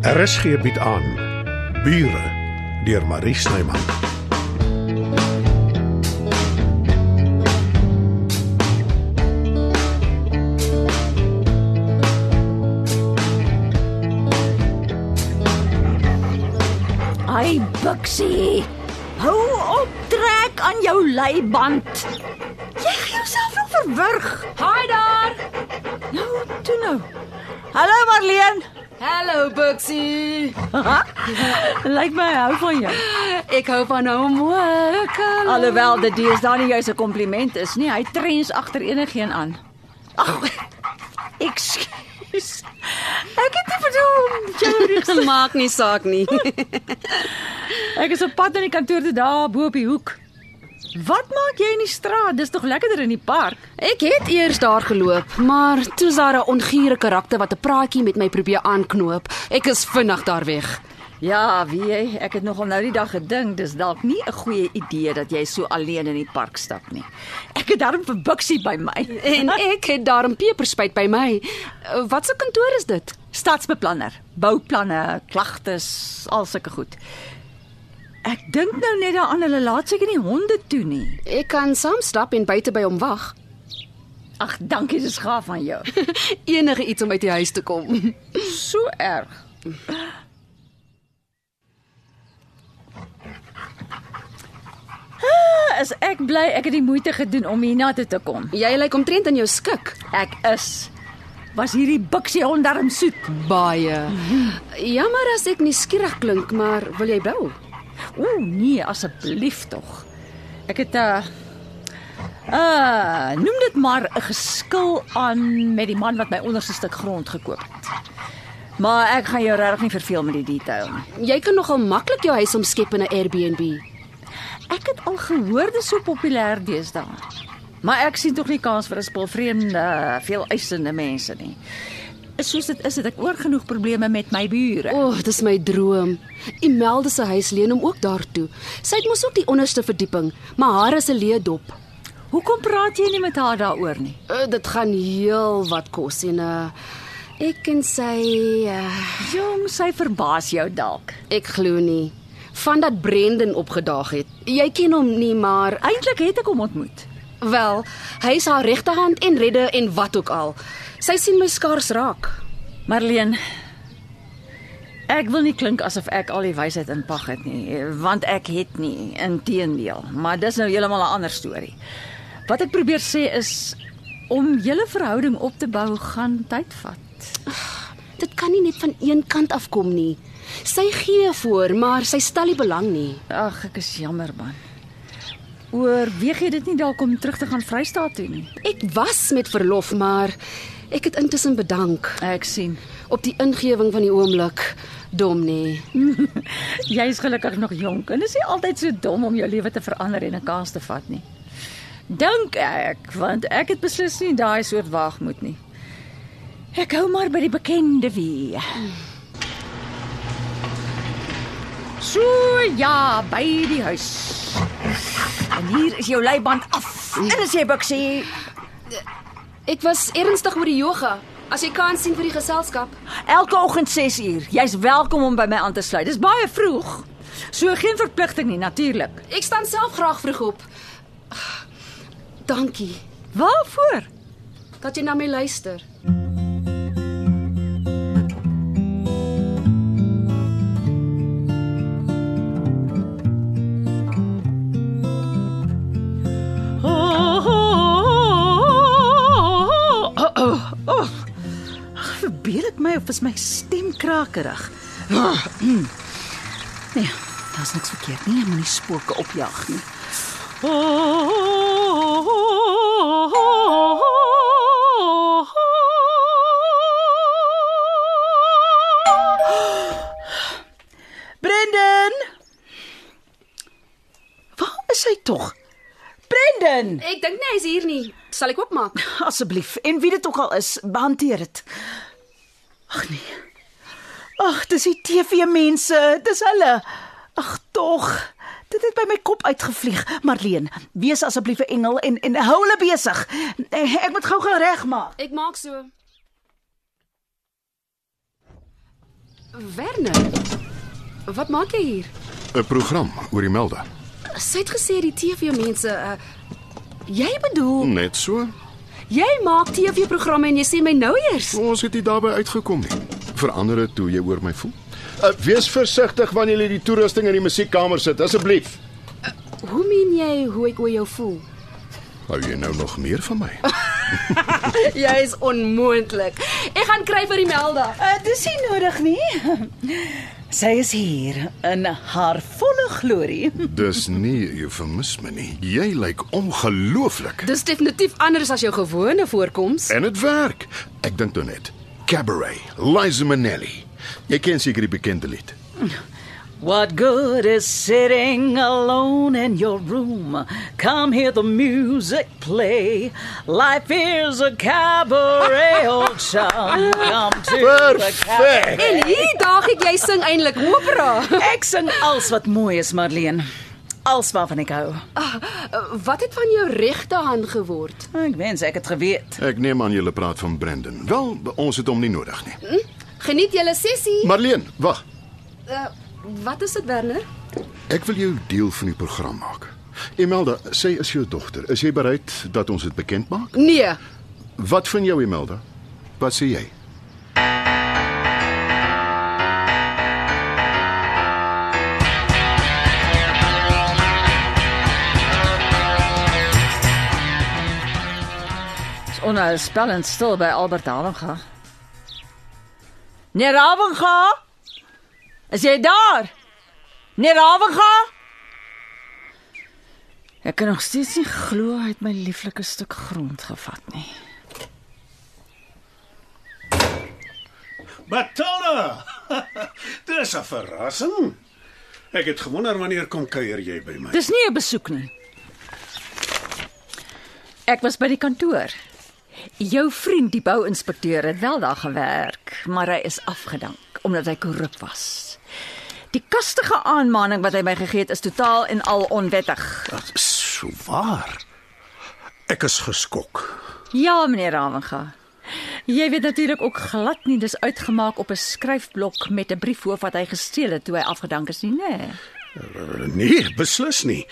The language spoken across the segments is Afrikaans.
RSG bied aan Bure deur Marie Snyman. Ai, Bixie. Hou op trek aan jou leiband. Jy gee jouself nog verwrig. Hi daar. Nou, toe nou. Hallo Marleen. Hallo Buxie. Lyk my hou van jou. Ek hou van hom ook. Hallo. Alhoewel dit deesdae nie juis 'n kompliment is nie. Hy trends agter enigiemand aan. Ag. Ekskuus. Ek het nie bedoel jy maak nie saak nie. Ek is op pad na die kantoor toe daar bo op die hoek. Wat maak jy in die straat? Dis tog lekkerder in die park. Ek het eers daar geloop, maar toe's daar 'n ongure karakter wat 'n praatjie met my probeer aanknoop. Ek is vinnig daar weg. Ja, wie jy, ek het nogal nou die dag gedink dis dalk nie 'n goeie idee dat jy so alleen in die park stap nie. Ek het daarom vir Bixie by my. En ek het daar 'n peperspuit by my. Wat se kantoor is dit? Stadsbeplanner, bouplanne, klagtes, al sulke goed. Ek dink nou net daaraan hulle laat seker nie honde toe nie. Ek kan saam stap en buite by hom wag. Ag, dankie, dis gaaf van jou. Enige iets om uit die huis te kom. So erg. Ah, As ek bly ek het die moeite gedoen om hiernatoe te kom. Jy lyk omtrent in jou skik. Ek is was hierdie biksie hond darm soet. Baie. Jammer as ek nie skieurig klink, maar wil jy bou? Ooh, nee, asseblief tog. Ek het 'n uh, uh noem dit maar 'n geskil aan met die man wat my onderste stuk grond gekoop het. Maar ek gaan jou regtig nie verveel met die detail nie. Jy kan nogal maklik jou huis omskep in 'n Airbnb. Ek het al gehoor dit is so populêr deesdae. Maar ek sien tog nie kans vir 'n spul vreemde, veel eisende mense nie. Soos dit is, het ek oor genoeg probleme met my bure. O, oh, dis my droom. Imelda se huis leen hom ook daartoe. Sy het mos ook die onderste verdieping, maar haar is 'n leedop. Hoekom praat jy nie met haar daaroor nie? Uh, dit gaan heel wat kos en uh ek en sy uh, Jong, sy verbaas jou dalk. ek glo nie van dat Brendan opgedaag het. Jy ken hom nie, maar Eintlik het ek hom ontmoet. Wel, hy is haar regterhand en redder en wat ook al. Sy sien my skaars raak. Marleen, ek wil nie klink asof ek al die wysheid in pag het nie, want ek het nie, inteendeel, maar dis nou heeltemal 'n ander storie. Wat ek probeer sê is om julle verhouding op te bou gaan tyd vat. Dit kan nie net van een kant afkom nie. Sy gee voor, maar sy stel nie belang nie. Ag, ek is jammer man. Oorweeg jy dit nie dalk om terug te gaan Vrystaat toe nie? Ek was met verlof, maar ek het intussen bedank Ek sien. op die ingewing van die oomblik. Dom nee. Jy's gelukkig nog jonk en is nie altyd so dom om jou lewe te verander en 'n kans te vat nie. Dink ek, want ek het beslis nie daai soort waagmoed nie. Ek hou maar by die bekende wie. So ja, by die huis. En hier is jou leiband af. En as jy buksie, Ek was ernstig oor die yoga. As jy kan sien vir die geselskap. elke oggend 6 uur. Jy's welkom om by my aan te sluit. Dis baie vroeg. So geen verpligting nie, natuurlik. Ek staan self graag vroeg op. Dankie Waarvoor? dat jy na my luister. My of is my stem krakerig? Nee, daar's niks verkeerd nie. Jy moenie spooke opjag nie. Brendan! Waar is hy tog? Brendan! Ek dink nie hy's hier nie. Sal ek oopmaak? Asseblief, en wie dit ook al is, behanteer dit. Ag nee. Ag, dis die TV mense, dis hulle. Ag tog. Dit het by my kop uitgevlieg. Marleen, wees asseblief 'n engel en en hou hulle besig. Ek moet gou-gou regmaak. Ek maak so. Werner. Wat maak jy hier? 'n Program oor Imelda. Sy het gesê die TV-mense uh Jy bedoel, Net so. Jy maak TV-programme en jy sê my nou eers. Ons het nie daarbey uitgekom nie. Verander dit hoe jy oor my voel. Uh, wees versigtig wanneer jy die toerusting in die musiekkamer sit, asseblief. Hoe meen jy hoe ek oor jou voel? Hou jy nou nog meer van my? Jy is onmoontlik. Ek gaan kry vir Imelda. Uh, dis nie nodig nie. Sy is hier in haar volle glorie. Dis nie eufemisme nie. Jy lyk ongelooflik. Dis definitief anders as jou gewone voorkoms. En dit werk. Ek dink toe net. Cabaret, Liza Minnelli. Jy ken seker die bekende lied. What good is sitting alone in your room? Come hear the music play. Life is a cabaret, old chum. Come to the cabaret. En hier daag ek jy sing eintlik opera. Ek sing als wat mooi is, Marlene. Als waarvan ek hou. Ah, Wat het van jou regterhand geword? Ek wens ek het geweet. Ek neem aan julle praat van Brendan. Wel, ons het hom nie nodig nie. Geniet julle sessie. Marleen, wag. Uh, wat is dit Werner? Ek wil jou deel van die program maak. Imelda, sê is jou dogter. Is jy bereid dat ons dit bekend maak? Nee. Wat van jou Imelda? Wat sê jy? Is onheilspellend stil by Albert Havenga. Nee, Havenga? Is jy daar? Nee, Havenga? Ek kan nog steeds nie glo hy het my lieflike stuk grond gevat nie. Matilda. Dis 'n verrassing. Ek het gewonder wanneer kom kuier jy by my? Dis nie 'n besoek nie. Ek was by die kantoor. Jou vriend, die bouinspekteur, het wel daar gewerk, maar hy is afgedank omdat hy korrup was. Die kastige aanmaning wat hy my gegee het is totaal en al onwettig. Dit is so waar. Ek is geskok. Ja, meneer Ravenga. Jy weet natuurlik ook glad nie dis uitgemaak op 'n skryfblok met 'n briefhoof wat hy gesteel het toe hy afgedank is nie, né? Nee. Nee, beslis nie.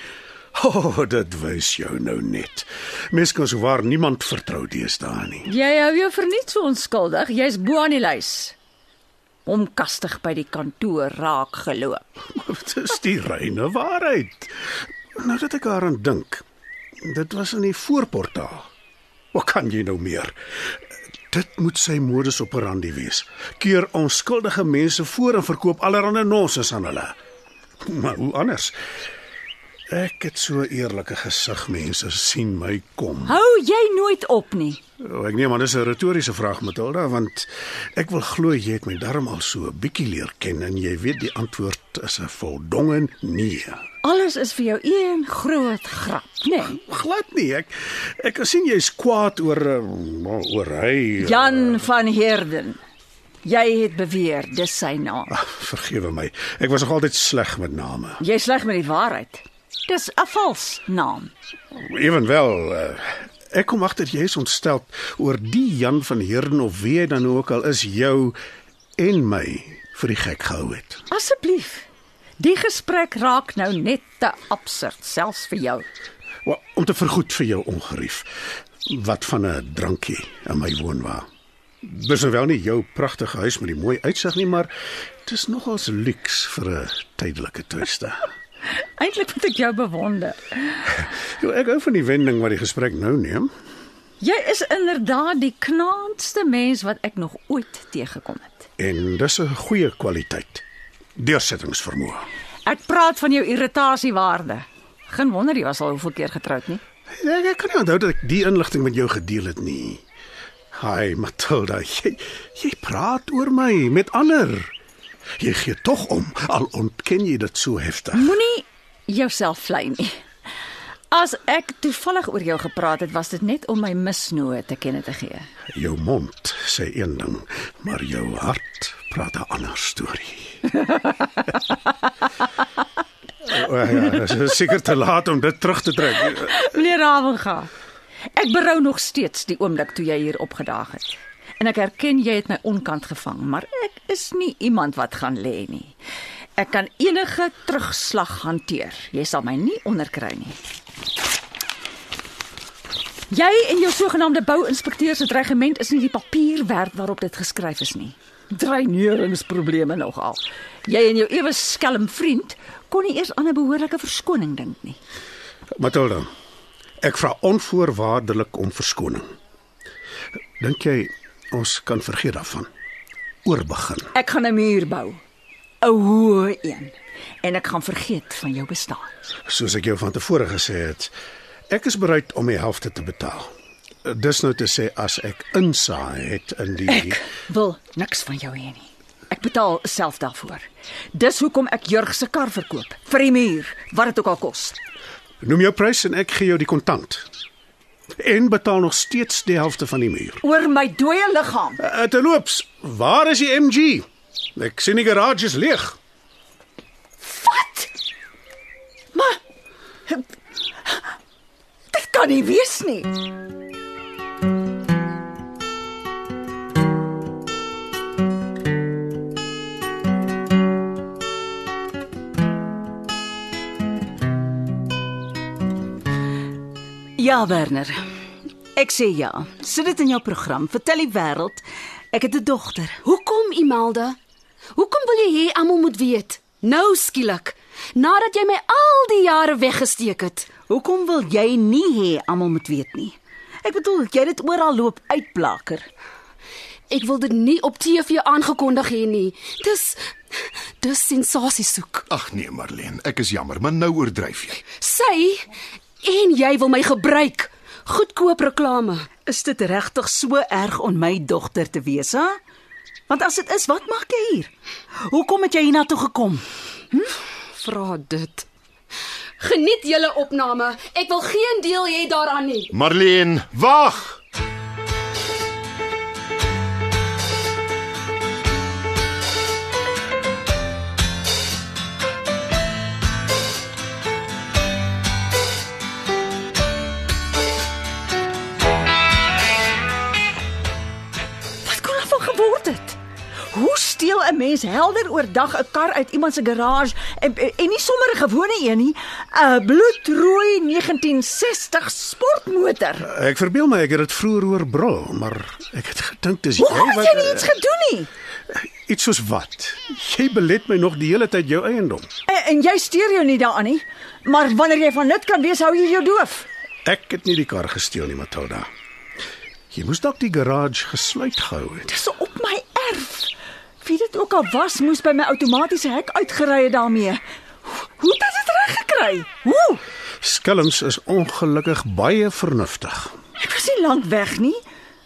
O, oh, dit wys jou nou net. Mens kan souwaar niemand vertrou deesdae nie. Jy hou jou vir niks so onskuldig. Jy's bo aan die lys. Omkastig by die kantoor raak geloop. Dit is die reine waarheid. Nou dat ek daaraan dink. Dit was in die voorportaal. Wat kan jy nou meer? Dit moet sy modus operandi wees. Keer onskuldige mense voor en verkoop allerlei nonsens aan hulle. Maar hoe anders? Ek het so eerlike gesig mense sien my kom. Hou jy nooit op nie. Oh, ek neem aan dis 'n retoriese vraag Matilda want ek wil glo jy het my darm al so 'n bietjie leer ken en jy weet die antwoord is 'n voldonge nee. Alles is vir jou een groot grap, né? Nee. Glad nie. Ek ek sien jy's kwaad oor uh, oor hy. uh, Jan van Heerden. Jy het beweer dis sy naam. Ag, vergewe my. Ek was nog altyd sleg met name. Jy sleg met die waarheid. Dis 'n vals naam. Ewenwel, uh, ek kom agter jy is ontstel oor die Jan van Heerden of wie dan ook al is jou en my vir die gek gehou het. Asseblief. Die gesprek raak nou net te absurd selfs vir jou. Wel, om te vergoed vir jou ongerief. Wat van 'n drankie in my woonwa. Dis nou wel nie jou pragtige huis met die mooi uitsig nie, maar dit is nogals luks vir 'n tydelike toeste. Eintlik moet ek jou bewonder. Jo, ek hou van die wending wat die gesprek nou neem. Jy is inderdaad die knaandste mens wat ek nog ooit teëgekom het. En dis 'n goeie kwaliteit. Deursettingsvermoë. Ek praat van jou irritasiewaarde. Geen wonder jy was al hoeveel keer getroud nie. Ek, ek kan nie onthou dat ek die inligting met jou gedeel het nie. Haai Matilda, jy jy praat oor my met ander. Jy gee tog om al ontken jy dit so heftig. Moenie jouself vlei nie. As ek toevallig oor jou gepraat het, was dit net om my misnoë te kenne te gee. Jou mond sê een ding, maar jou hart praat 'n ander storie. O ja, dit is seker te laat om dit terug te trek. Meneer Ravenga, ek berou nog steeds die oomblik toe jy hier opgedaag het. En ek erken jy het my onkant gevang, maar ek is nie iemand wat gaan lê nie. Ek kan enige terugslag hanteer. Jy sal my nie onderkry nie. Jy en jou sogenaamde bouinspekteur se dreigement is nie die papier werd waarop dit geskryf is nie. Dreineringsprobleme nogal. Jy en jou ewe skelm vriend kon nie eers aan 'n behoorlike verskoning dink nie. Matilda, ek vra onvoorwaardelik om verskoning. Dink jy ons kan vergeet daarvan? Oorbegin. Ek gaan 'n muur bou. 'n Hoë een. En ek gaan vergeet van jou bestaan. Soos ek jou van tevore gesê het, ek is bereid om die helfte te betaal. Dis nou te sê as ek insaai het in die Ek wil niks van jou hê nie. Ek betaal self daarvoor. Dis hoekom ek Jurg se kar verkoop. Vir die muur, wat dit ook al kos. Noem jou prys en ek gee jou die kontant. En betaal nog steeds die helfte van die muur. Oor my dooie liggaam. Uh, Terloops, waar is die MG? Ek sien die garage is leeg. Wat? Maar dit kan nie wees nie. Ja, Werner. Ek sê ja. Sit dit in jou program. Vertel die wêreld ek het 'n dogter. Hoekom, Imelda? Hoekom wil jy hê almal moet weet? Nou skielik, nadat jy my al die jare weggesteek het. Hoekom wil jy nie hê almal moet weet nie? Ek bedoel, jy het dit oral loop uitplaker. Ek wil dit nie op TV aangekondig hê nie. Dis dis sensasie soek. Ag nee, Marlene, ek is jammer, maar nou oordryf jy. Sy en jy wil my gebruik. Goedkoop reklame. Is dit regtig so erg om my dogter te wees, hè? Want as dit is, wat maak jy hier? Hoekom het jy hiernatoe gekom? Vra dit. Geniet julle opname. Ek wil geen deel hê daaraan nie. Marlene, wag! 'n mens helder oordag 'n kar uit iemand se garage en en nie sommer 'n gewone een nie, 'n bloedrooi 1960 sportmotor. Ek verbeel my ek het dit vroeër hoor brul, maar ek het gedink dis Hoe jy het jy iets gedoen nie? iets soos wat? Jy belet my nog die hele tyd jou eiendom. En, en jy steur jou nie daaraan nie. Maar wanneer jy van nut kan wees, hou jy jou doof. Ek het nie die kar gesteel nie, Matilda. Jy moes dalk die garage gesluit gehou het. Dis erf. Wie dit ook al was, moes by my outomatiese hek uitgery het daarmee. Hoe, het hy dit reg gekry? Hoe? Skelms is ongelukkig baie vernuftig. Ek was nie lank weg nie,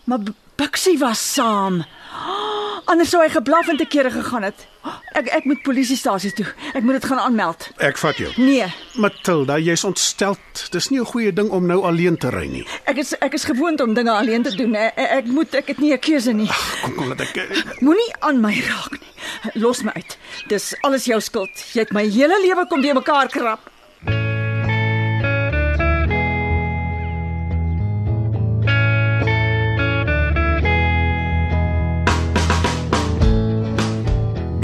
maar B- Bixie was saam. Anders sou hy geblaf en te kere gegaan het. Ek ek moet polisiestasie toe. Ek moet dit gaan aanmeld. Ek vat jou. Nee, Matilda, jy's ontsteld. Dis nie 'n goeie ding om nou alleen te ry nie. ek is ek is gewoond om dinge alleen te doen. Ek, ek moet ek het nie 'n keuse nie. Kom kom laat ek eh, Moenie aan my raak nie. Los my uit. Dis alles jou skuld. Jy het my hele lewe kom weer mekaar krap.